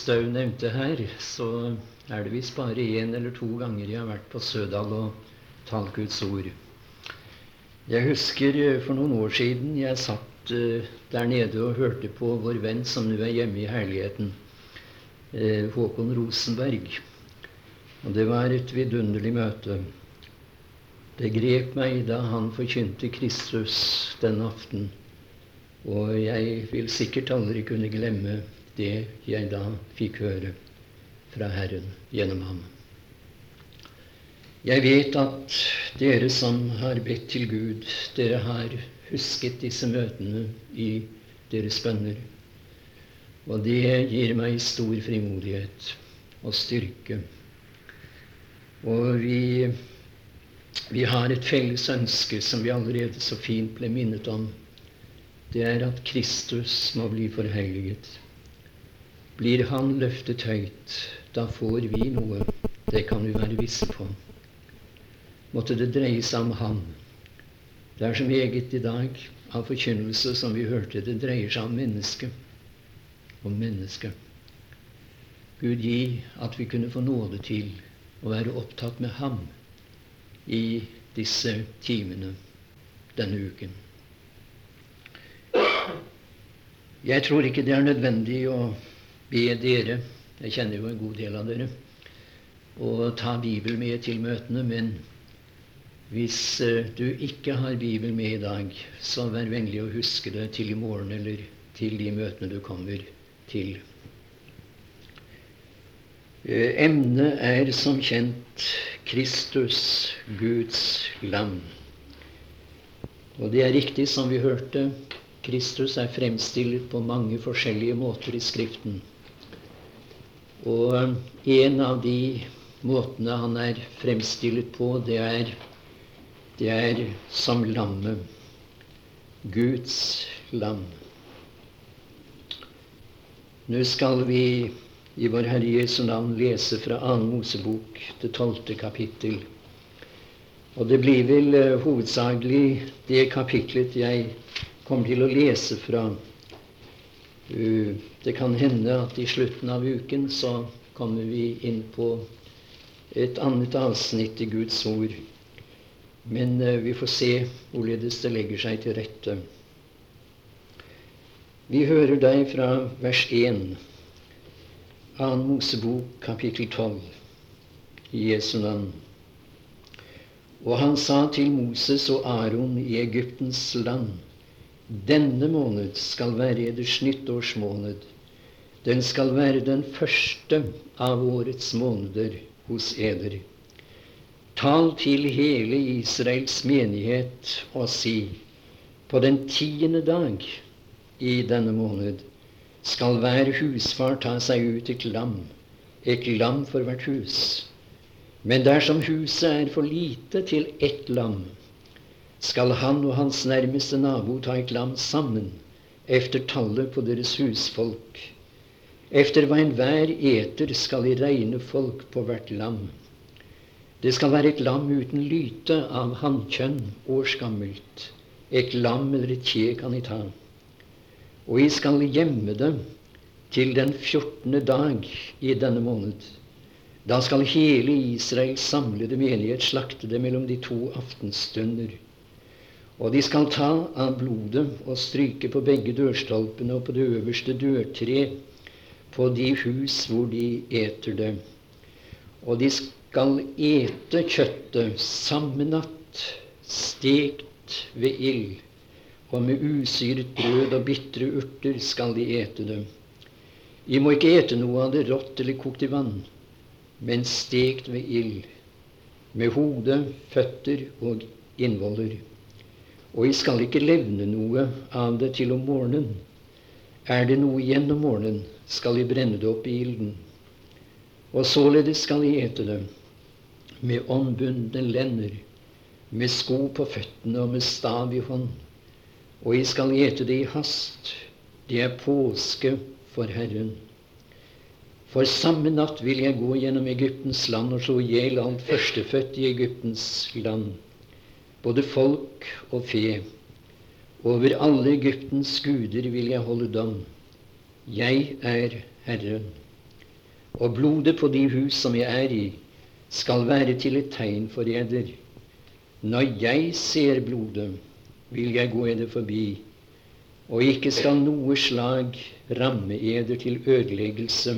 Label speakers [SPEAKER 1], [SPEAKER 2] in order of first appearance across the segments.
[SPEAKER 1] Støv nevnte her, så er det visst bare én eller to ganger jeg har vært på Sødal og talt Guds ord. Jeg husker eh, for noen år siden jeg satt uh, der nede og hørte på vår venn som nå er hjemme i herligheten, uh, Håkon Rosenberg. Og det var et vidunderlig møte. Det grep meg da han forkynte Kristus den aften. Og jeg vil sikkert aldri kunne glemme det jeg da fikk høre fra Herren gjennom ham. Jeg vet at dere som har bedt til Gud, dere har husket disse møtene i deres bønner. Og det gir meg stor frimodighet og styrke. Og vi, vi har et felles ønske som vi allerede så fint ble minnet om. Det er at Kristus må bli forhelliget. Blir Han løftet høyt, da får vi noe. Det kan vi være visse på. Måtte det dreie seg om Han. Det er så meget i dag av forkynnelse som vi hørte. Det dreier seg om mennesket. Om mennesket. Gud gi at vi kunne få nåde til å være opptatt med Ham i disse timene denne uken. Jeg tror ikke det er nødvendig å be dere jeg kjenner jo en god del av dere. Å ta Bibel med til møtene. Men hvis uh, du ikke har Bibel med i dag, så vær vennlig å huske det til i morgen eller til de møtene du kommer til. Uh, emnet er som kjent Kristus, Guds lam. Og det er riktig som vi hørte. Kristus er fremstilt på mange forskjellige måter i Skriften. Og en av de måtene han er fremstilt på, det er, det er som lammet. Guds lam. Nå skal vi i vår Herre Jesu navn lese fra 2. Mosebok, det tolvte kapittel. Og det blir vel uh, hovedsakelig det kapitlet jeg kommer til å lese fra. Uh, det kan hende at i slutten av uken så kommer vi inn på et annet avsnitt i Guds ord. Men eh, vi får se hvorledes det legger seg til rette. Vi hører deg fra vers 1, 2. Mosebok, kapittel 12, i Jesu navn. Og han sa til Moses og Aron i Egyptens land:" Denne måned skal være eders nyttårsmåned. Den skal være den første av årets måneder hos eder. Tal til hele Israels menighet og si:" På den tiende dag i denne måned skal hver husfar ta seg ut et lam, et lam for hvert hus. Men dersom huset er for lite til ett lam, skal han og hans nærmeste nabo ta et lam sammen efter tallet på deres husfolk. Efter hva enhver eter skal de regne folk på hvert lam. Det skal være et lam uten lyte av hannkjønn, årsgammelt. Et lam eller et kje kan de ta. Og de skal gjemme det til den fjortende dag i denne måned. Da skal hele Israels samlede menighet slakte det mellom de to aftenstunder. Og de skal ta av blodet og stryke på begge dørstolpene og på det øverste dørtre på de hus hvor de eter det. Og de skal ete kjøttet samme natt, stekt ved ild. Og med usyret brød og bitre urter skal de ete det. De må ikke ete noe av det rått eller kokt i vann, men stekt ved ild, med hode, føtter og innvoller og jeg skal ikke levne noe av det til om morgenen. Er det noe igjen om morgenen, skal jeg brenne det opp i ilden. Og således skal jeg ete det, med åndbundne lender, med sko på føttene og med stav i hånd. Og jeg skal ete det i hast. Det er påske for Herren. For samme natt vil jeg gå gjennom Egyptens land og slå i hjel alt førstefødt i Egyptens land både folk og fe. Over alle Egyptens guder vil jeg holde dom. Jeg er Herren. og blodet på de hus som jeg er i, skal være til et tegn for eder. Når jeg ser blodet, vil jeg gå eder forbi, og ikke skal noe slag ramme eder til ødeleggelse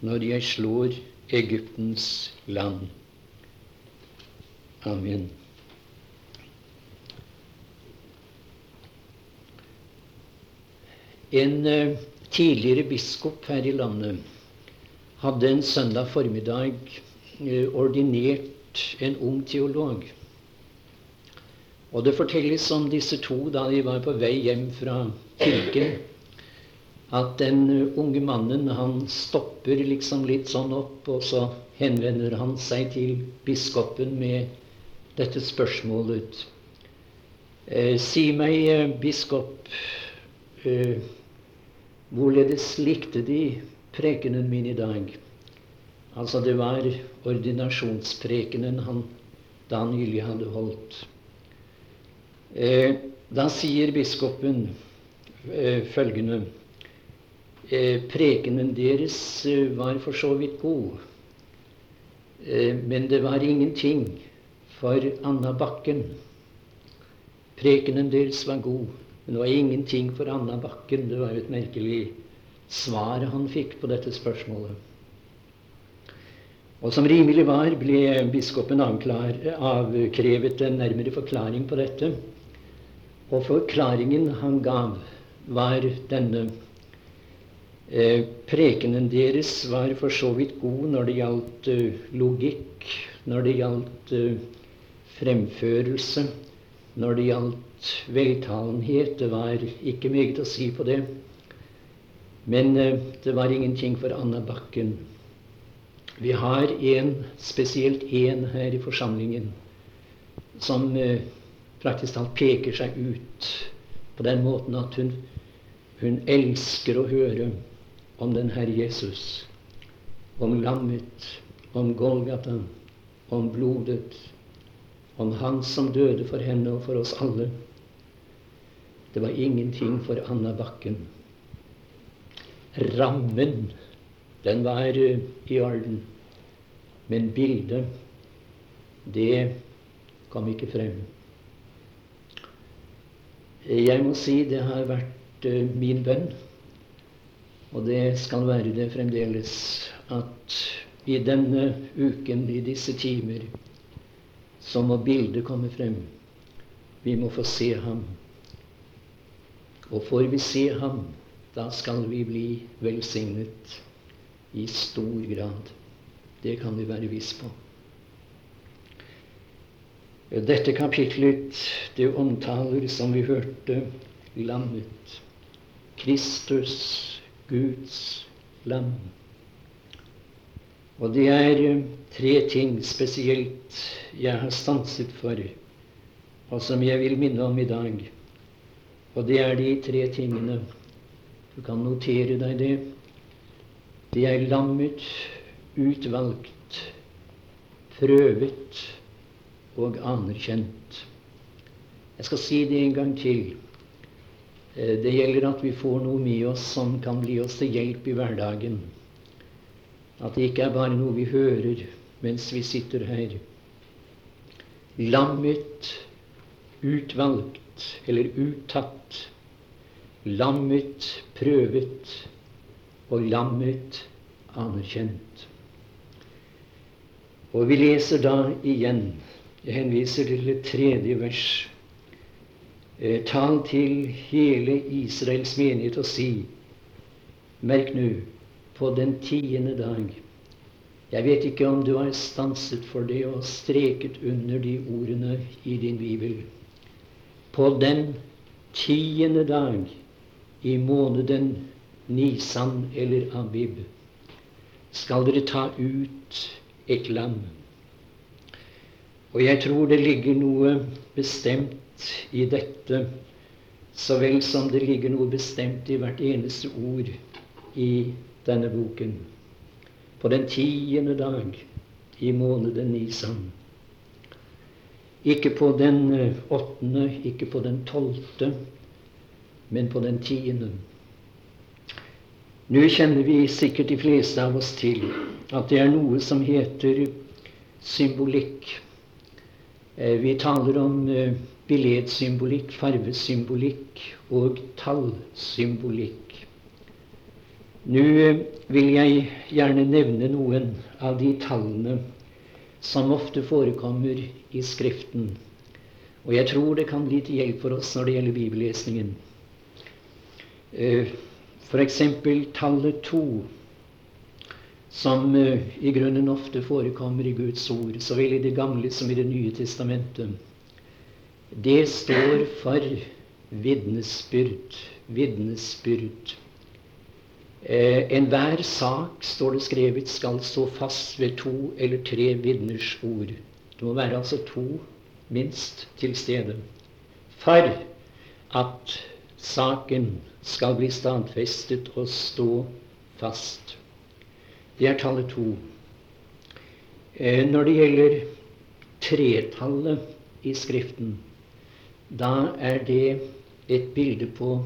[SPEAKER 1] når jeg slår Egyptens land. Amen. En uh, tidligere biskop her i landet hadde en søndag formiddag uh, ordinert en ung teolog. Og det fortelles om disse to da de var på vei hjem fra kirken, at den uh, unge mannen han stopper liksom litt sånn opp, og så henvender han seg til biskopen med dette spørsmålet. si meg, biskop, Hvorledes likte de prekenen min i dag? Altså, det var ordinasjonsprekenen han da nylig hadde holdt. Eh, da sier biskopen eh, følgende eh, Prekenen deres eh, var for så vidt god, eh, men det var ingenting for Anna Bakken. Prekenen deres var god, men det var ingenting for Anna Bakken. Det var jo et merkelig svar han fikk på dette spørsmålet. Og som rimelig var, ble biskopen avkrevet en nærmere forklaring på dette. Og forklaringen han gav, var denne. Eh, prekenen deres var for så vidt god når det gjaldt eh, logikk, når det gjaldt eh, fremførelse, når det gjaldt veltalenhet. Det var ikke meget å si på det. Men eh, det var ingenting for Anna Bakken. Vi har en, spesielt én her i forsamlingen som eh, praktisk talt peker seg ut på den måten at hun, hun elsker å høre om den Herre Jesus, om lammet, om Golgata, om blodet, om Han som døde for henne og for oss alle. Det var ingenting for Anna Bakken. Rammen, den var uh, i orden. Men bildet, det kom ikke frem. Jeg må si det har vært uh, min bønn, og det skal være det fremdeles, at i denne uken, i disse timer, så må bildet komme frem. Vi må få se ham. Og får vi se ham, da skal vi bli velsignet i stor grad. Det kan vi være viss på. Dette kapitlet det omtaler, som vi hørte, lammet. Kristus, Guds lam. Og det er eh, tre ting spesielt jeg har stanset for, og som jeg vil minne om i dag. Og det er de tre tingene. Du kan notere deg det. Det er lammet, utvalgt, prøvet og anerkjent. Jeg skal si det en gang til. Eh, det gjelder at vi får noe med oss som kan bli oss til hjelp i hverdagen. At det ikke er bare noe vi hører mens vi sitter her. Lammet, utvalgt, eller uttatt, lammet prøvet og lammet anerkjent. Og vi leser da igjen Jeg henviser til det tredje vers. Eh, tal til hele Israels menighet og si Merk nå, på den tiende dag Jeg vet ikke om du har stanset for det og streket under de ordene i din bibel på den tiende dag i måneden Nisan eller Abib skal dere ta ut et lam. Og jeg tror det ligger noe bestemt i dette, så vel som det ligger noe bestemt i hvert eneste ord i denne boken. På den tiende dag i måneden Nisan ikke på den eh, åttende, ikke på den tolvte, men på den tiende. Nå kjenner vi sikkert de fleste av oss til at det er noe som heter symbolikk. Eh, vi taler om eh, billedsymbolikk, farvesymbolikk og tallsymbolikk. Nå vil jeg gjerne nevne noen av de tallene som ofte forekommer i Skriften. Og jeg tror det kan bli til hjelp for oss når det gjelder bibellesningen. F.eks. tallet to som uh, i grunnen ofte forekommer i Guds ord, så vel i Det gamle som i Det nye testamentet. Det står for vitnesbyrd. Vitnesbyrd. Eh, Enhver sak, står det skrevet, skal stå fast ved to eller tre vitners ord. Det må være altså to, minst, til stede. For at saken skal bli stadfestet og stå fast. Det er tallet to. Eh, når det gjelder tretallet i Skriften, da er det et bilde på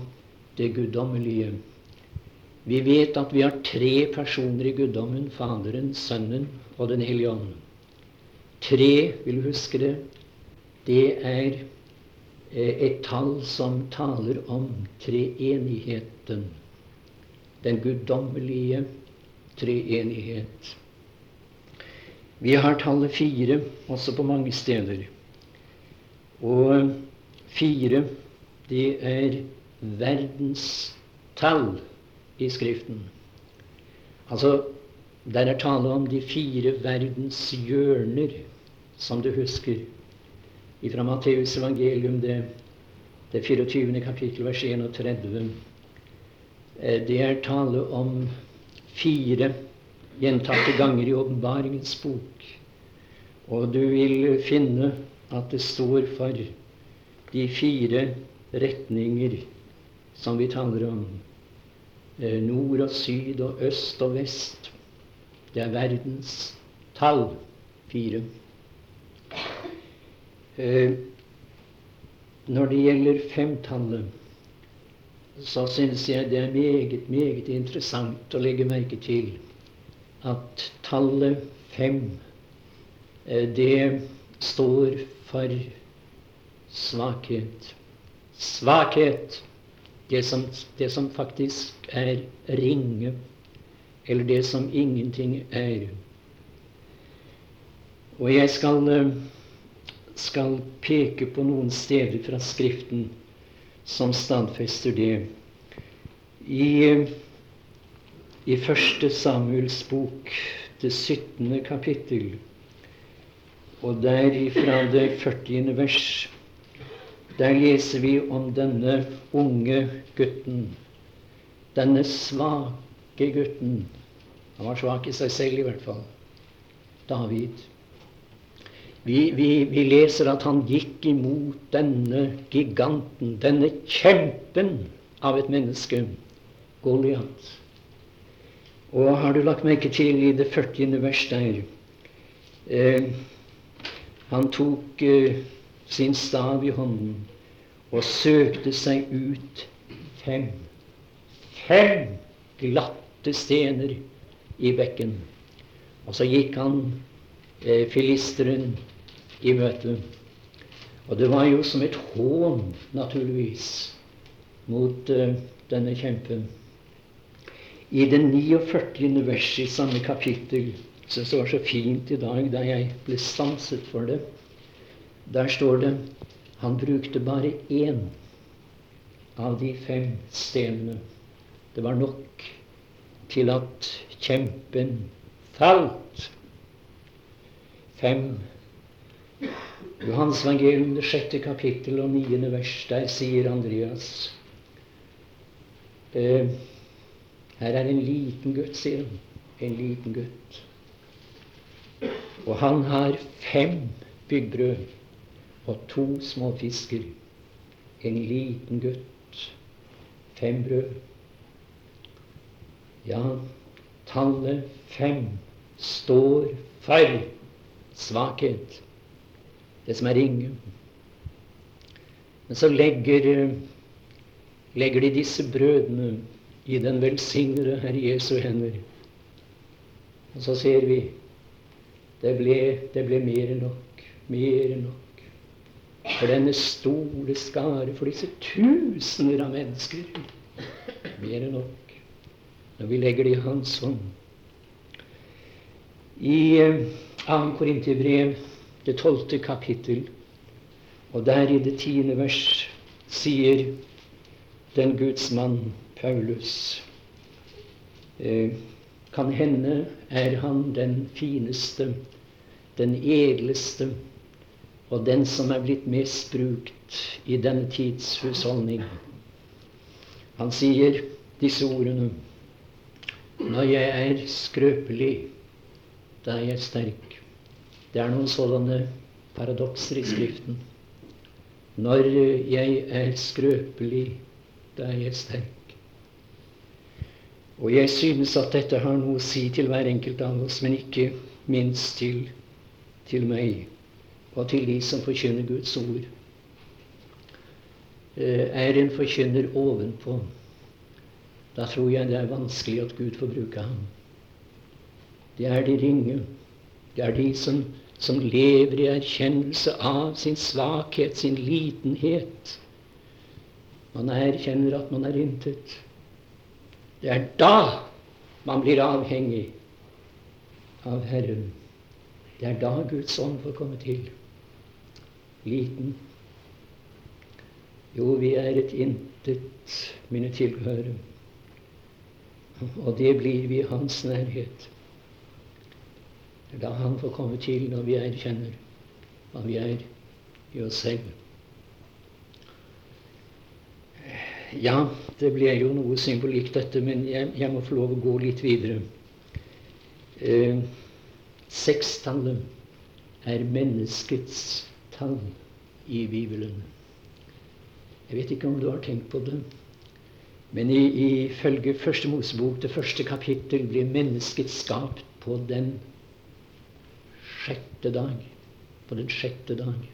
[SPEAKER 1] det guddommelige. Vi vet at vi har tre personer i guddommen Faderen, Sønnen og Den hellige ånd. Tre, vil du huske det, det er eh, et tall som taler om treenigheten. Den guddommelige treenighet. Vi har tallet fire også på mange steder. Og fire, det er verdens tall i Skriften. Altså, der er tale om de fire verdens hjørner, som du husker fra Matteus evangelium, det, det 24. kapittel, vers 31. Eh, det er tale om fire gjentatte ganger i Åpenbaringens bok. Og du vil finne at det står for de fire retninger som vi taler om. Nord og syd og øst og vest. Det er verdens tall. Fire. Eh, når det gjelder femtallet så syns jeg det er meget, meget interessant å legge merke til at tallet fem, eh, det står for svakhet. Svakhet, det som, det som faktisk er ringe, eller det som ingenting er. Og jeg skal, eh, skal peke på noen steder fra Skriften som stadfester det. I, i første Samuels bok, det 17. kapittel, og der fra det 40. vers, der leser vi om denne unge gutten. Denne svake gutten. Han var svak i seg selv, i hvert fall. David. Vi, vi, vi, leser at han gikk imot denne giganten, denne kjempen av et menneske, Goliat. Og har du lagt merke til i det 40. vers der eh, Han tok eh, sin stav i hånden og søkte seg ut fem fem glatte stener i bekken. Og så gikk han eh, filisteren i møte. Og det var jo som et hån, naturligvis, mot eh, denne kjempen. I det 49. verset i samme kapittel som var så fint i dag da jeg ble stanset for det. Der står det han brukte bare én av de fem stenene. Det var nok til at kjempen falt. Fem Johans evangelium, det sjette kapittel og niende vers, der sier Andreas eh, Her er en liten gutt, sier han. En liten gutt. Og han har fem byggbrød og to små fisker. En liten gutt. Fem brød. Ja, tallet fem står for svakhet det som er ringe. Men så legger, legger de disse brødene i den velsignede Herre Jesu hender. Og så ser vi det ble, det ble mer enn nok. Mer enn nok. For denne store skare, for disse tusener av mennesker. Mer enn nok. Når vi legger det i Hans hånd. I 2. Eh, Korinterbrev, det tolvte kapittel, og der i det tiende vers sier den Guds mann Paulus eh, Kan hende er han den fineste, den edleste og den som er blitt misbrukt i denne tids husholdning. Han sier disse ordene Når jeg er skrøpelig, da er jeg sterk. Det er noen sånne paradokser i Skriften. Når jeg er skrøpelig, da er jeg sterk. Og jeg synes at dette har noe å si til hver enkelt av oss, men ikke minst til, til meg og til de som forkynner Guds ord. Eh, er en forkynner ovenpå, da tror jeg det er vanskelig at Gud får bruke ham. Det er de ringe. Det er de som, som lever i erkjennelse av sin svakhet, sin litenhet man erkjenner at man er intet. Det er da man blir avhengig av Herren. Det er da Guds ånd får komme til. Liten. Jo, vi er et intet, mine tilhørere. Og det blir vi i hans nærhet. Da han får komme til når vi erkjenner hva vi er i oss selv. Ja, det ble jo noe symbolikk, dette, men jeg, jeg, må få lov å gå litt videre. Eh, Sekstallet er menneskets tall i Bibelen. Jeg vet ikke om du har tenkt på det, men ifølge Første Mosebok, det første kapittel, blir mennesket skapt på den sjette dag. På den sjette dag.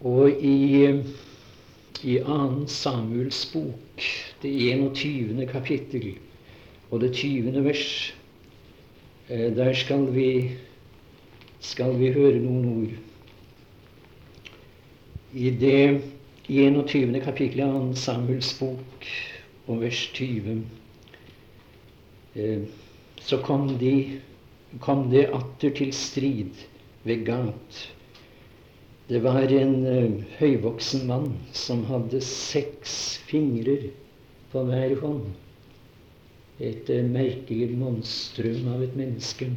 [SPEAKER 1] Og i i 2. Samuels bok, det 21. kapittel og det 20. vers. Eh, der skal vi, skal vi høre noen ord. I det 21. kapittelet av 2. Samuels bok og vers 20 eh, så kom, de, kom det atter til strid ved Gat det var en uh, høyvoksen mann som hadde seks fingrer på hver hånd. Et uh, merkelig monstrum av et menneske.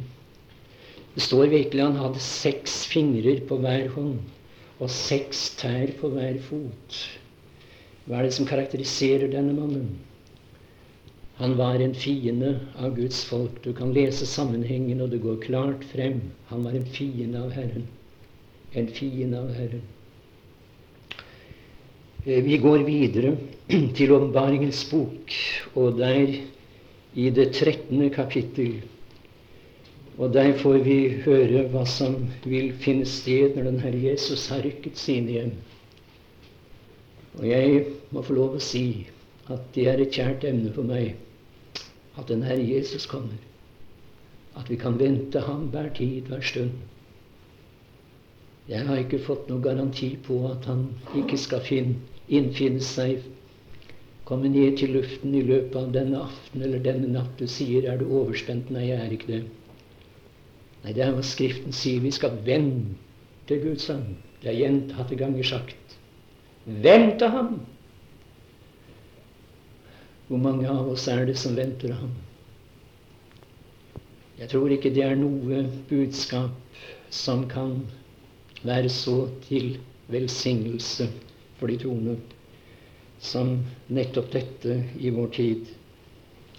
[SPEAKER 1] Det står virkelig han hadde seks fingrer på hver hånd og seks tær på hver fot. Hva er det som karakteriserer denne mannen? Han var en fiende av Guds folk. Du kan lese sammenhengen, og det går klart frem. Han var en fiende av Herren en fiende av Herren. Eh, vi går videre til Åpenbaringens bok, og der i det 13. kapittel. Og der får vi høre hva som vil finne sted når den Herre Jesus har rykket sine hjem. Og jeg må få lov å si at det er et kjært emne for meg at den Herre Jesus kommer. At vi kan vente ham hver tid, hver stund. Jeg har ikke fått noen garanti på at han ikke skal finne, innfinne seg, komme ned til luften i løpet av denne aften eller denne natt Du sier 'Er du overspent?' Nei, jeg er ikke det. Nei, det er hva Skriften sier. Vi skal vente Guds ånd. Det er gjentatte ganger sagt. Vente ham! Hvor mange av oss er det som venter ham? Jeg tror ikke det er noe budskap som kan være så til velsignelse for de troende som nettopp dette i vår tid.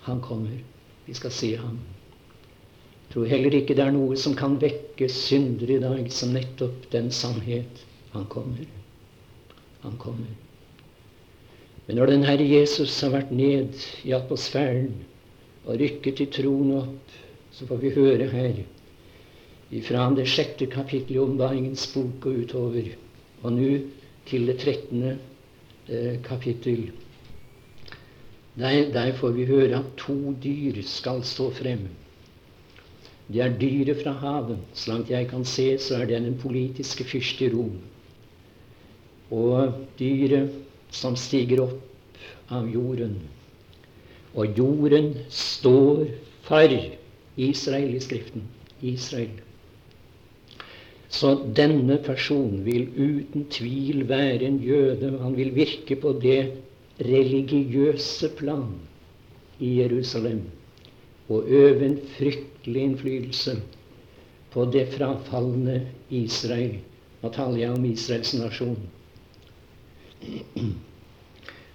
[SPEAKER 1] Han kommer. Vi skal se ham. Tror heller ikke det er noe som kan vekke syndere i dag, som nettopp den sannhet. Han kommer. Han kommer. Men når den Herre Jesus har vært ned i atmosfæren og rykket til troen opp, så får vi høre her ifra det sjette kapittelet i Åpenbaringens bok og utover, og nå til det trettende eh, kapittel. Der, der får vi høre at to dyr skal stå frem. Det er dyret fra havet. Så langt jeg kan se, så er det den politiske fyrst i Rom. Og dyret som stiger opp av jorden. Og jorden står for Israel i Skriften. Israel. Så denne personen vil uten tvil være en jøde. Han vil virke på det religiøse plan i Jerusalem og øve en fryktelig innflytelse på det frafalne Israel. Nå taler om Israels nasjon.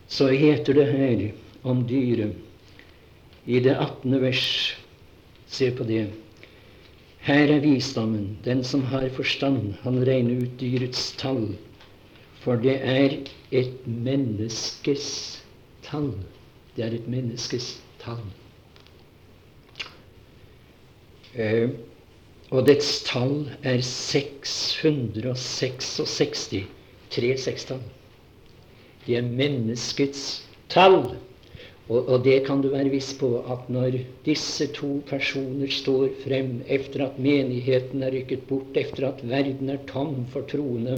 [SPEAKER 1] Så heter det her om dyret i det 18. vers Se på det. Her er visdommen. Den som har forstand, han regner ut dyrets tall. For det er et menneskes tall. Det er et menneskes tall. Eh, og dets tall er 666. Tre sekstall. Det er menneskets tall. Og, og, det kan du være viss på at når disse to personer står frem etter at menigheten er rykket bort, etter at verden er tom for troende,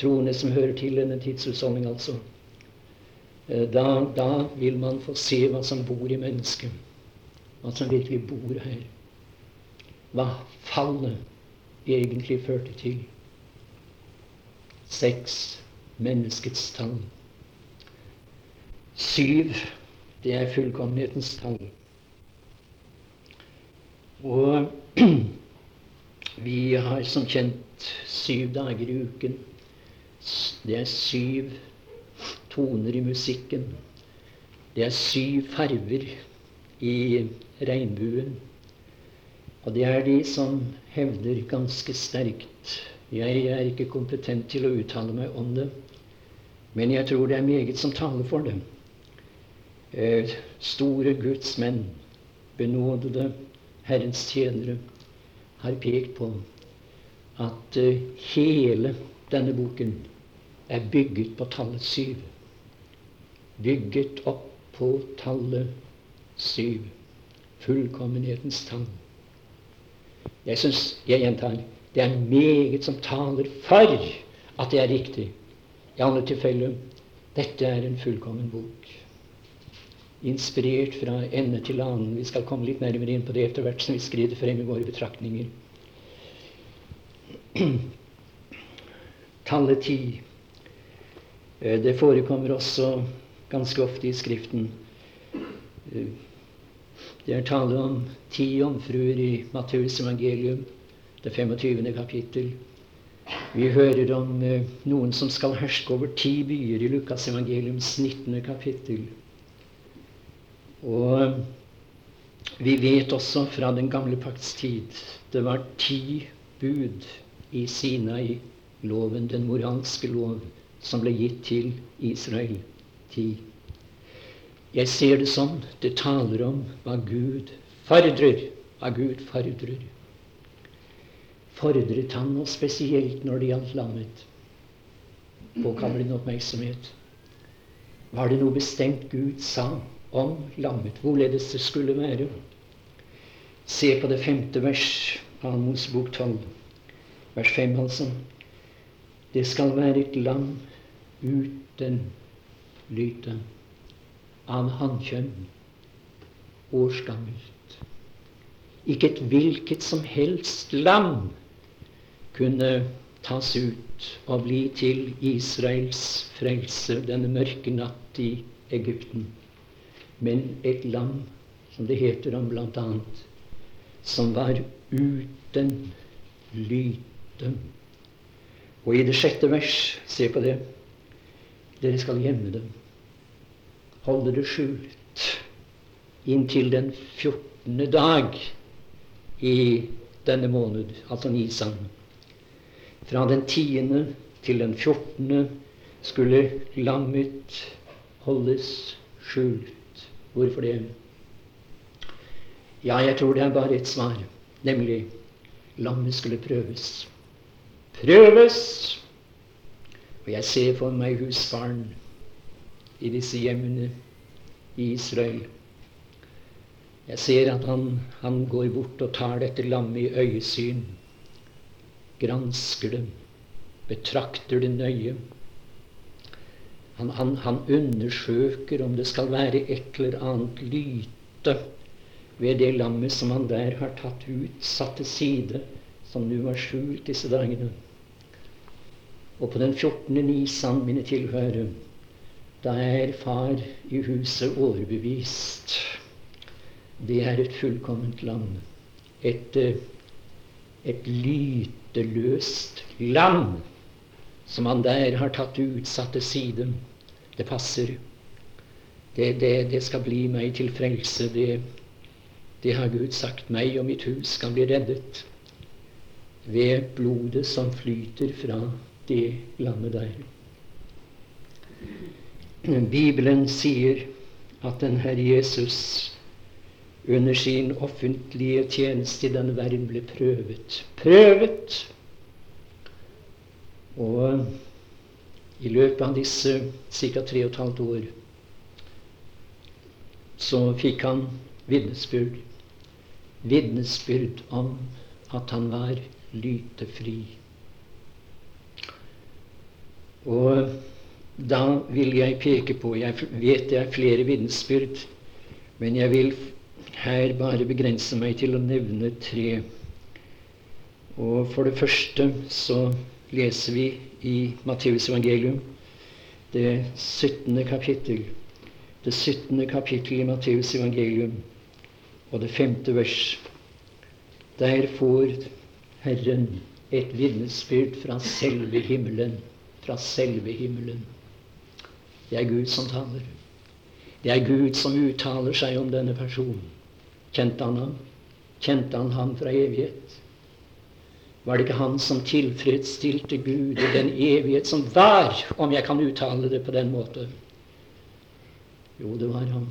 [SPEAKER 1] troende som hører til denne tidshusholdning, altså, eh, da, da vil man få se hva som bor i mennesket. Hva som virkelig bor her hva fallet egentlig førte til. Seks menneskets tall. Syv, det er fullkommenhetens tall. Og vi har som kjent syv dager i uken. Det er syv toner i musikken. Det er syv farver i regnbuen. Og det er de som hevder ganske sterkt Jeg er ikke kompetent til å uttale meg om det, men jeg tror det er meget som taler for det. Eh, store Guds menn, benådede Herrens tjenere, har pekt på at eh, hele denne boken er bygget på tallet syv. Bygget opp på tallet syv. Fullkommenhetens tall. Jeg syns, jeg gjentar, det er meget som taler for at det er riktig. I alle tilfeller dette er en fullkommen bok. Inspirert fra ende til annen. Vi skal komme litt nærmere inn på det etter hvert som vi skrider frem i våre betraktninger. Tallet ti. Eh, det forekommer også ganske ofte i Skriften. Det er tale om ti jomfruer i Matteus evangelium, det 25. kapittel. Vi hører om eh, noen som skal herske over ti byer i Lukas evangeliums 19. kapittel. Og eh, vi vet også fra den gamle pakts tid det var ti bud i Sinai-loven, den moralske lov, som ble gitt til Israel. Ti. Jeg ser det sånn. Det taler om hva Gud fordrer. Hva Gud fordrer. Fordret han noe spesielt når det gjaldt lammet? Påkaller oppmerksomhet. Var det noe bestemt Gud sa om lammet, hvorledes det skulle være? Se på det femte vers av Mosebok 12, vers 5, altså. Det skal være et lam uten lyte av hannkjønn, årsgammelt. Ikke et hvilket som helst lam kunne tas ut og bli til Israels frelse denne mørke natt i Egypten. Men et lam, som det heter om annet, som var uten lyte. Og i det sjette vers, se på det, dere skal gjemme dem holde det skjult inntil den 14. dag i denne måned, altså Nisan. Fra den 10. til den 14. skulle lammet holdes skjult. Hvorfor det? Ja, jeg tror det er bare et svar, nemlig lammet skulle prøves. Prøves! Og jeg ser for meg husfaren i disse hjemmene i Israel. Jeg ser at han, han går bort og tar dette lammet i øyesyn, gransker det, betrakter det nøye. Han, han, han, undersøker om det skal være et eller annet lyte ved det lammet som han der har tatt ut, satt til side, som nå var skjult disse dagene. Og på den 14. nisan, mine tilhørere, da er far i huset overbevist. Det er et fullkomment land. Et, eh, et lyteløst land som han der har tatt utsatte siden. side. Det passer. Det, det, det skal bli meg til frelse. Det, det har Gud sagt. Meg og mitt hus skal bli reddet ved blodet som flyter fra det landet der. Bibelen sier at den Herre Jesus under sin offentlige tjeneste i denne verden ble prøvet. Prøvet! Og i løpet av disse ca. tre og et halvt år så fikk han vitnesbyrd. Vitnesbyrd om at han var lytefri. Og da vil jeg peke på Jeg vet det er flere vitnesbyrd, men jeg vil her bare begrense meg til å nevne tre. Og For det første så leser vi i Matteus evangelium, det 17. kapittel. Det 17. kapittel i Matteus evangelium og det femte vers. Der får Herren et vitnesbyrd fra selve himmelen fra selve himmelen. Det er Gud som taler. Det er Gud som uttaler seg om denne personen. Kjente han ham? Kjente han ham fra evighet? Var det ikke han som tilfredsstilte Gud i den evighet som var, om jeg kan uttale det på den måten? Jo, det var han.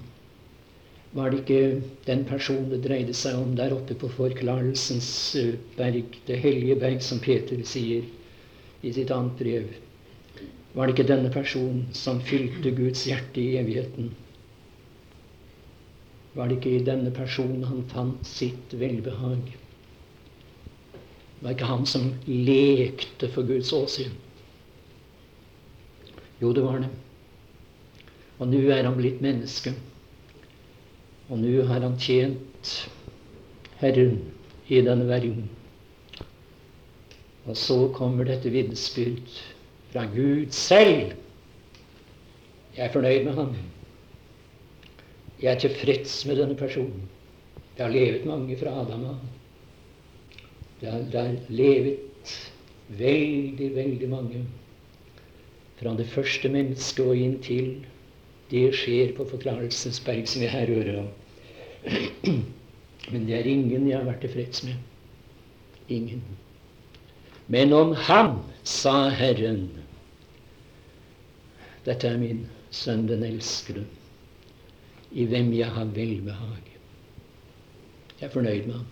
[SPEAKER 1] Var det ikke den personen det dreide seg om der oppe på Forklarelsens eh, berg, det hellige berg, som Peter sier i sitt annet brev? Var det ikke denne personen som fylte Guds hjerte i evigheten? Var det ikke i denne personen han fant sitt velbehag? Var det ikke han som lekte for Guds åsyn? Jo, det var det. Og nå er han blitt menneske. Og nå har han tjent Herren i denne verden. Og så kommer dette vitnesbyrd fra Gud selv. Jeg er fornøyd med ham. Jeg er tilfreds med denne personen. Det har levet mange fra Adam av. Det det har levet veldig, veldig mange fra det første mennesket og inn til det skjer på Forklarelsesberg, som vi her hører om. Men det er ingen jeg har vært tilfreds med. Ingen. Men om ham sa Herren dette er min sønn, den elskede, i hvem jeg har velbehag. Jeg er fornøyd med ham.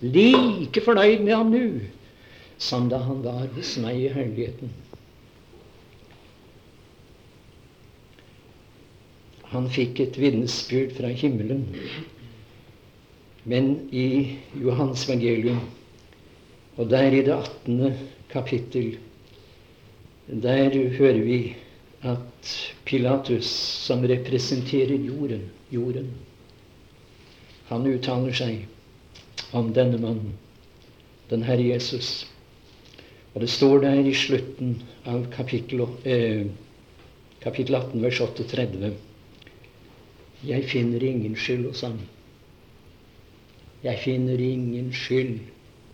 [SPEAKER 1] Like fornøyd med ham nå som da han var hos meg i herligheten. Han fikk et vitnesbyrd fra himmelen. Men i Johans evangelium, og der i det 18. kapittel, der hører vi at Pilatus, som representerer jorden, jorden han uttaler seg om denne mannen, den Herre Jesus. Og det står der i slutten av kapittel, eh, kapittel 18, vers 38 Jeg finner ingen skyld hos ham. Jeg finner ingen skyld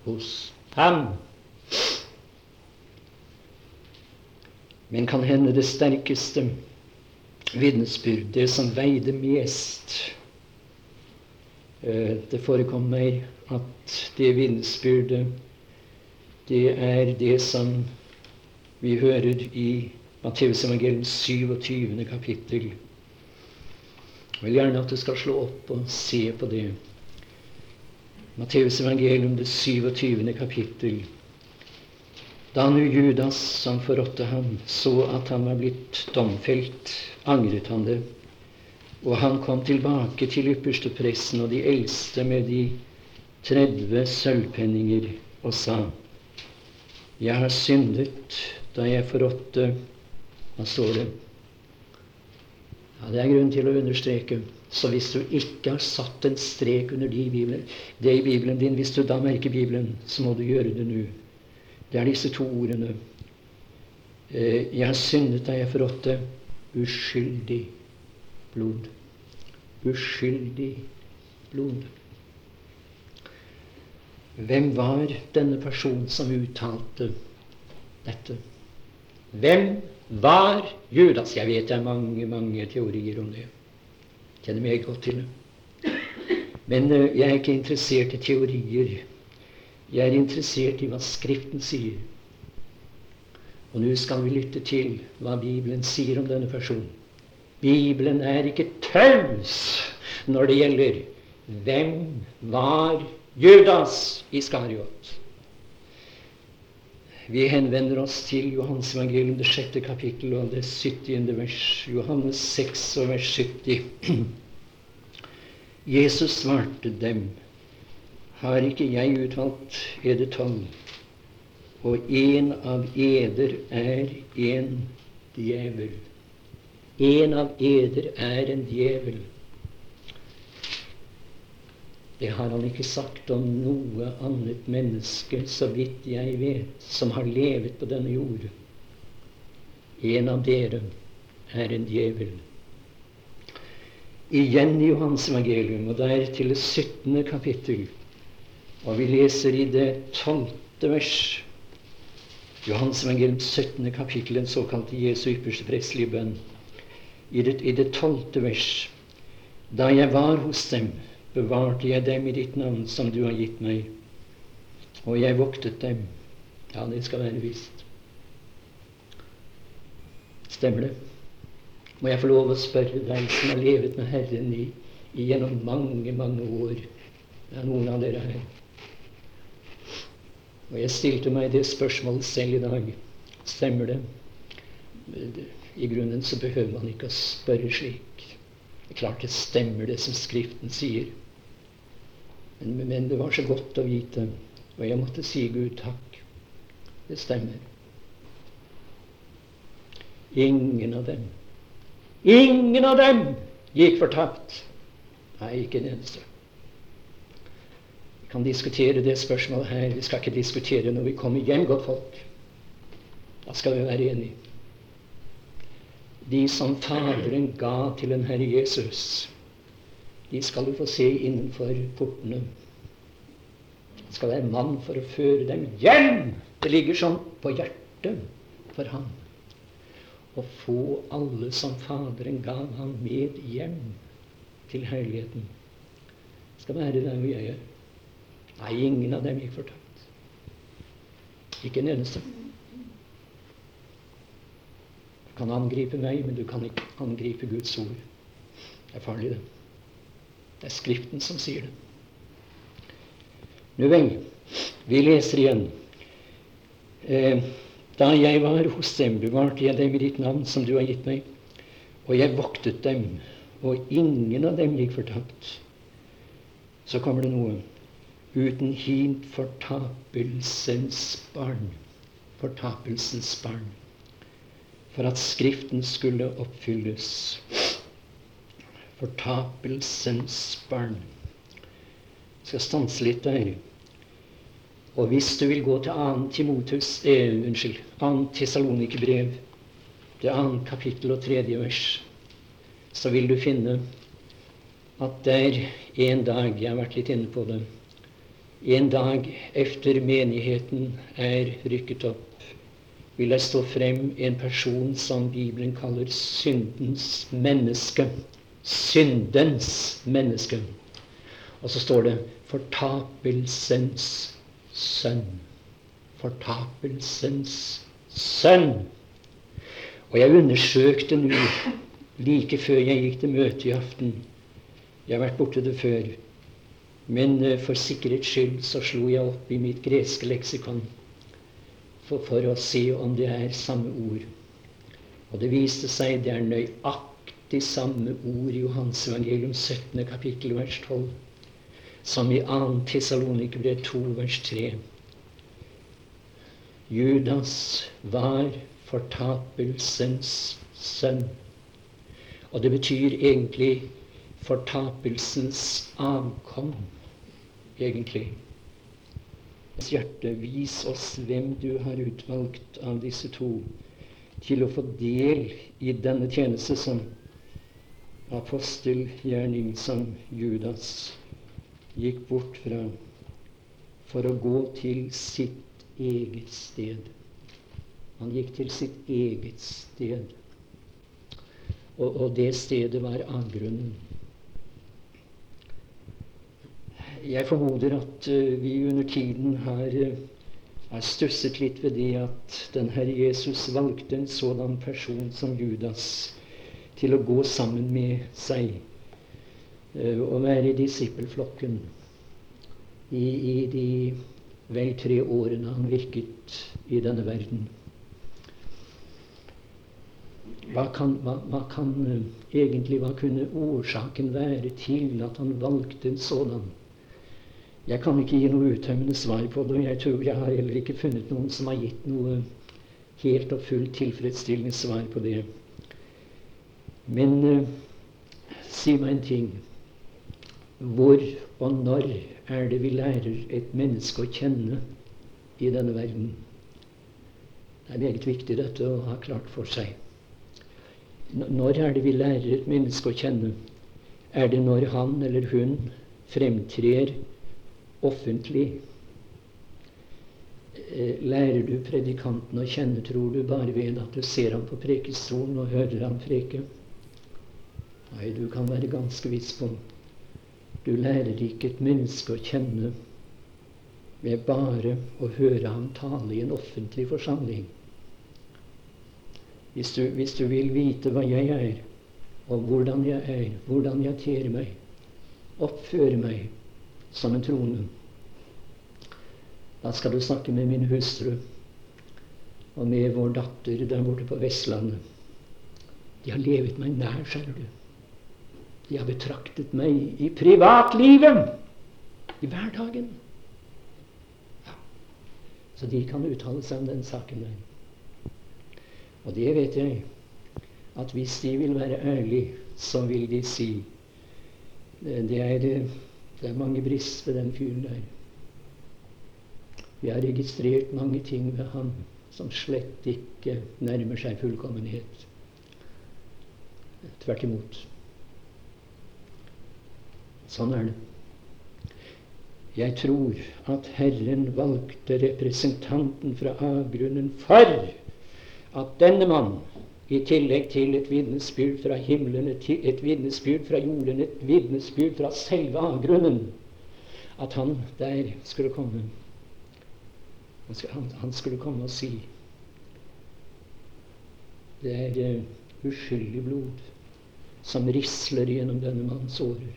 [SPEAKER 1] hos ham. Men kan hende det sterkeste vitnesbyrd, det som veide mest eh, Det forekom meg at det vitnesbyrdet, det er det som vi hører i Matteusevangeliets 27. kapittel. Jeg vil gjerne at du skal slå opp og se på det. Matteusevangelium, det 27. kapittel. Da nu Judas, som forrådte ham, så at han var blitt domfelt, angret han det. Og han kom tilbake til ypperstepresten og de eldste med de 30 sølvpenninger og sa:" Jeg har syndet da jeg forrådte Hva står det? Ja, Det er grunn til å understreke. Så hvis du ikke har satt en strek under de Bibelen, det i Bibelen din, hvis du da merker Bibelen, så må du gjøre det nå. Det er disse to ordene. Eh, jeg har syndet deg, jeg forrådte uskyldig blod. Uskyldig blod. Hvem var denne personen som uttalte dette? Hvem var Judas? Jeg vet det er mange, mange teorier om det. Kjenner meg godt til. Men uh, jeg er ikke interessert i teorier. Jeg er interessert i hva Skriften sier. Og nå skal vi lytte til hva Bibelen sier om denne personen. Bibelen er ikke taus når det gjelder hvem var Judas Iskariot. Vi henvender oss til Johans evangelium, det sjette kapittel og det syttiende vers. Johannes 6 og vers 70. Jesus svarte dem, har ikke jeg utvalgt eder tolv, og en av eder er en djevel. En av eder er en djevel. Det har han ikke sagt om noe annet menneske, så vidt jeg vet, som har levet på denne jord. En av dere er en djevel. Igjen i Johans evangelium, og der til det 17. kapittel, og vi leser i det 12. vers. Johans evangelium 17. kapittel, den såkalte Jesu ypperste prestelige bønn. I det, I det 12. vers. Da jeg var hos dem bevarte jeg dem i ditt navn som du har gitt meg, og jeg voktet dem. Ja, det skal være visst. Stemmer det? Må jeg få lov å spørre deg som har levet med Herren i, i gjennom mange, mange år? Det er noen av dere her. Og jeg stilte meg det spørsmålet selv i dag. Stemmer det? I grunnen så behøver man ikke å spørre slik. Det er klart det stemmer, det som Skriften sier. Men, men, det var så godt å vite, og jeg måtte si Gud takk. Det stemmer. Ingen av dem, ingen av dem gikk fortapt. Nei, ikke en eneste. Vi kan diskutere det spørsmålet her. Vi skal ikke diskutere når vi kommer hjem, godt folk. Da skal vi være enige. De som Faderen ga til den Herre Jesus, de skal du få se innenfor portene. Det skal være mann for å føre dem hjem. Det ligger sånn på hjertet for ham. Å få alle som Faderen gav ham med hjem til herligheten. Det skal være der hvor jeg er. Nei, ingen av dem gikk fortapt. Ikke en eneste. Du kan angripe meg, men du kan ikke angripe Guds ord. Det er farlig, det. Det er Skriften som sier det. Nå vel, vi leser igjen. Eh, da jeg var hos dem, bevarte jeg dem i ditt navn, som du har gitt meg, og jeg voktet dem, og ingen av dem gikk fortapt. Så kommer det noe. Uten hint fortapelsens barn. Fortapelsens barn. For at Skriften skulle oppfylles fortapelsens barn. Jeg skal stanse litt der. Og hvis du vil gå til 2. Timotus, eh, unnskyld, 2. Tessalonikerbrev, det kapittel og tredje vers, så vil du finne at der en dag Jeg har vært litt inne på det. En dag efter menigheten er rykket opp, vil jeg stå frem en person som Bibelen kaller syndens menneske syndens menneske. Og så står det 'fortapelsens sønn'. Fortapelsens sønn. Og jeg undersøkte nå, like før jeg gikk til møte i aften Jeg har vært borte det før. Men eh, for sikkerhets skyld så slo jeg opp i mitt greske leksikon for, for å se om det er samme ord. Og det viste seg det er nøyaktig samme ord i Johans evangelium 17. kapittel vers 12 som i 2. Tessalonikerbrev 2 vers 3. Judas var fortapelsens sønn. Og det betyr egentlig fortapelsens avkom, egentlig hjerte, vis oss hvem du har utvalgt av disse to til å få del i denne tjeneste som apostelgjerning som Judas gikk bort fra for å gå til sitt eget sted. Han gikk til sitt eget sted. Og, og det stedet var avgrunnen. Jeg formoder at uh, vi under tiden har, uh, er stusset litt ved det at den Herre Jesus valgte en sådan person som Judas til å gå sammen med seg uh, og være i disippelflokken i, i de vel tre årene han virket i denne verden. Hva kan, hva, hva kan egentlig hva kunne årsaken være til at han valgte en sådan? Jeg kan ikke gi noe uttømmende svar på det, og jeg tror jeg har heller ikke funnet noen som har gitt noe helt og fullt tilfredsstillende svar på det. Men eh, si meg en ting. Hvor og når er det vi lærer et menneske å kjenne i denne verden? Det er meget viktig dette å ha klart for seg. Når er det vi lærer et menneske å kjenne? Er det når han eller hun fremtrer offentlig. Eh, lærer du predikanten å kjenne, tror du, bare ved at du ser ham på prekestolen og hører ham preke? Nei, du kan være ganske viss på du lærer ikke et menneske å kjenne ved bare å høre ham tale i en offentlig forsamling. Hvis du, hvis du vil vite hva jeg er, og hvordan jeg er, hvordan jeg ter meg, oppfører meg som en trone. Da skal du snakke med min hustru og med vår datter der borte på Vestlandet. De har levet meg nær, skjønner du. De har betraktet meg i privatlivet, i hverdagen. Ja. Så de kan uttale seg om den saken der. Og det vet jeg, at hvis de vil være ærlige, så vil de si det er det er mange brist ved den fyren der. Vi har registrert mange ting ved ham som slett ikke nærmer seg fullkommenhet. Tvert imot. Sånn er det. Jeg tror at Herren valgte representanten fra avgrunnen for at denne mann i tillegg til et vitnesbyrd fra himmelen, et vitnesbyrd fra jorden, et vitnesbyrd fra selve avgrunnen, at han der skulle komme. Han, skulle komme og si Det er uh, uskyldig blod som risler gjennom denne manns årer.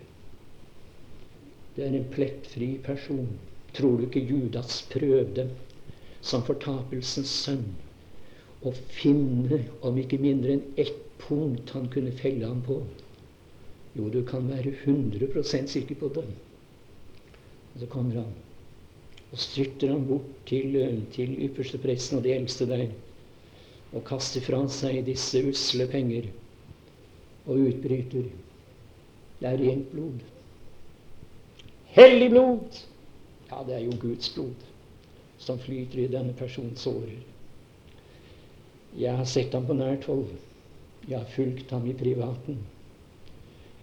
[SPEAKER 1] Det er en plettfri person. Tror du ikke Judas prøvde som fortapelsens sønn å finne om ikke mindre enn ett punkt han kunne felle ham på. Jo, du kan være 100% sikker på det. Og så kommer han og styrter ham bort til, til ypperste presten og de eldste der og kaster fra seg disse usle penger og utbryter Det er rent blod. Hellig blod! Ja, det er jo Guds blod som flyter i denne persons årer. Jeg har sett ham på nært hold. Jeg har fulgt ham i privaten.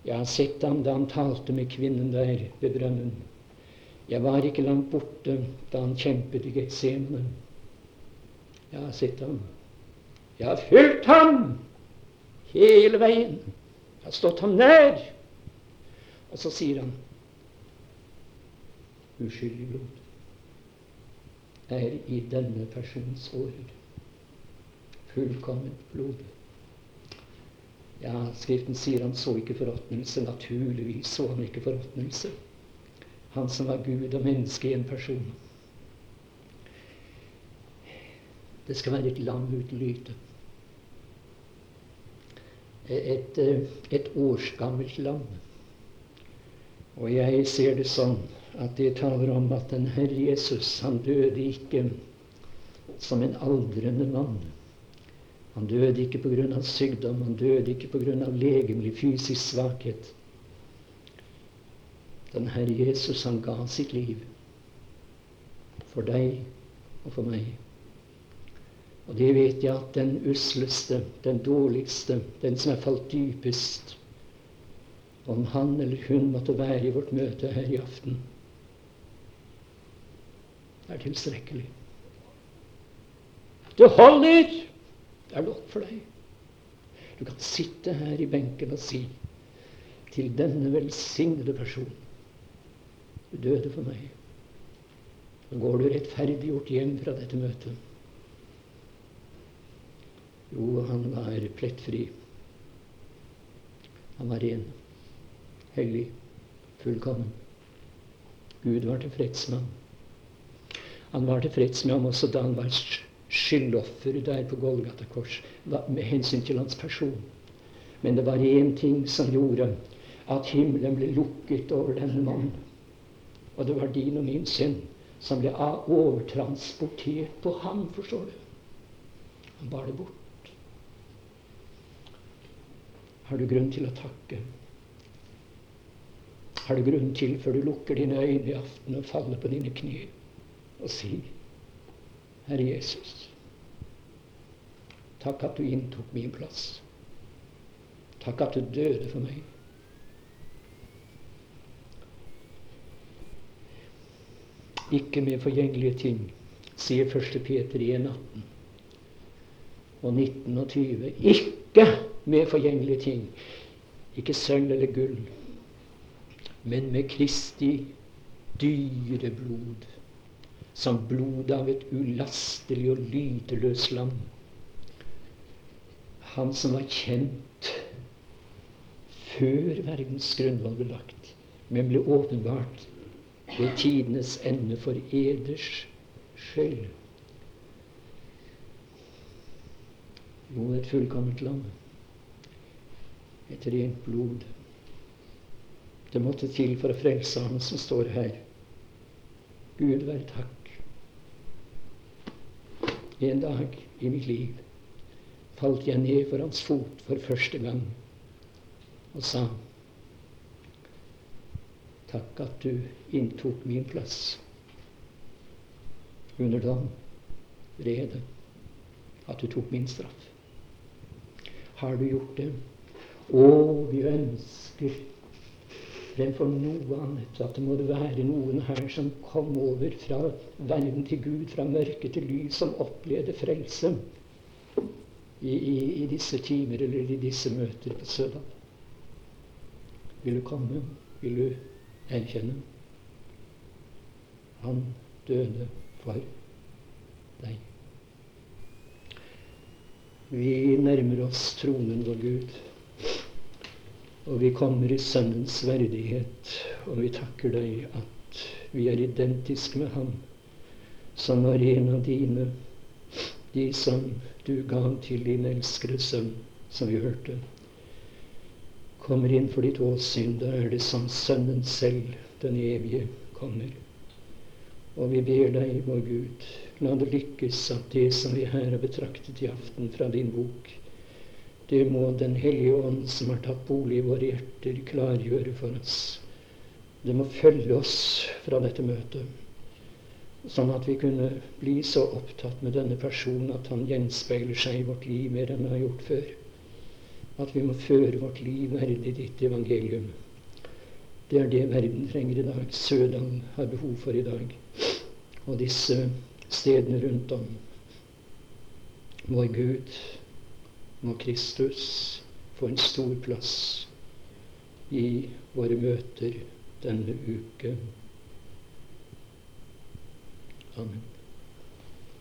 [SPEAKER 1] Jeg har sett ham da han talte med kvinnen der ved brønnen. Jeg var ikke langt borte da han kjempet i Getsemane. Jeg har sett ham. Jeg har fulgt ham hele veien. Jeg har stått ham nær. Og så sier han uskyldig blod er i denne persons årer fullkomment blod. Ja, Skriften sier han så ikke forråtnelse. Naturligvis så han ikke forråtnelse. Han som var Gud og menneske i en person. Det skal være et lam uten lyte. Et, eh, et årsgammelt lam. Og jeg ser det sånn at det taler om at den Herre Jesus, han døde ikke som en aldrende mann. Han døde ikke pga. sykdom, han døde ikke pga. legemlig fysisk svakhet. Den Herre Jesus, han ga sitt liv for deg og for meg. Og det vet jeg at den usleste, den dårligste, den som er falt dypest Om han eller hun måtte være i vårt møte her i aften, er tilstrekkelig. Det holder! Det er nok for deg. Du kan sitte her i benken og si til denne velsignede personen Du døde for meg. Så går du rettferdiggjort hjem fra dette møtet. Jo, han var plettfri. Han var ren, hellig, fullkommen. Gud var tilfreds med ham. Han var tilfreds med ham også da han var skyldoffer der på Golgata kors med hensyn til hans person. Men det var én ting som gjorde at himmelen ble lukket over denne mannen. Og det var din og min synd som ble overtransportert på ham, forstår du. Han bar det bort. Har du grunn til å takke? Har du grunn til, før du lukker dine øyne i aften og faller på dine kne, og si Herre Jesus, takk at du inntok min plass. Takk at du døde for meg. Ikke med forgjengelige ting, sier 1. Peter 1,18 og 19 og 20. Ikke med forgjengelige ting. Ikke sølv eller gull, men med Kristi dyre blod som blodet av et ulastelig og lydløst lam. Han som var kjent før verdens grunnvoll ble lagt, men ble åpenbart ved tidenes ende for eders skyld. Jo, et fullkomment lam. Et rent blod. Det måtte til for å frelse ham som står her. Gud være takk en dag i mitt liv falt jeg ned for hans fot for første gang og sa Takk at du inntok min plass under dom, vrede, at du tok min straff. Har du gjort det? Å, vi ønsker fremfor noe annet. At det må være noen her som kom over fra verden til Gud, fra mørke til lys, som opplevde frelse i, i, i, disse timer eller i disse møter på Sødal. Vil du komme? Vil du erkjenne? Han døde for deg. Vi nærmer oss tronen vår Gud. Og vi kommer i Sønnens verdighet, og vi takker deg at vi er identiske med Ham, som var en av dine, de som du ga til din elskede sønn, som vi hørte. Kommer inn for ditt åsyn, da er det som Sønnen selv, den evige, kommer. Og vi ber deg, vår Gud, la det lykkes at det som vi her har betraktet i aften fra din bok, det må Den hellige ånd, som har tatt bolig i våre hjerter, klargjøre for oss. Det må følge oss fra dette møtet, sånn at vi kunne bli så opptatt med denne personen at han gjenspeiler seg i vårt liv mer enn han har gjort før. At vi må føre vårt liv verdig ditt evangelium. Det er det verden trenger i dag. Sødal har behov for i dag. Og disse stedene rundt om. Vår Gud, må Kristus få en stor plass i våre møter denne uke. Amen.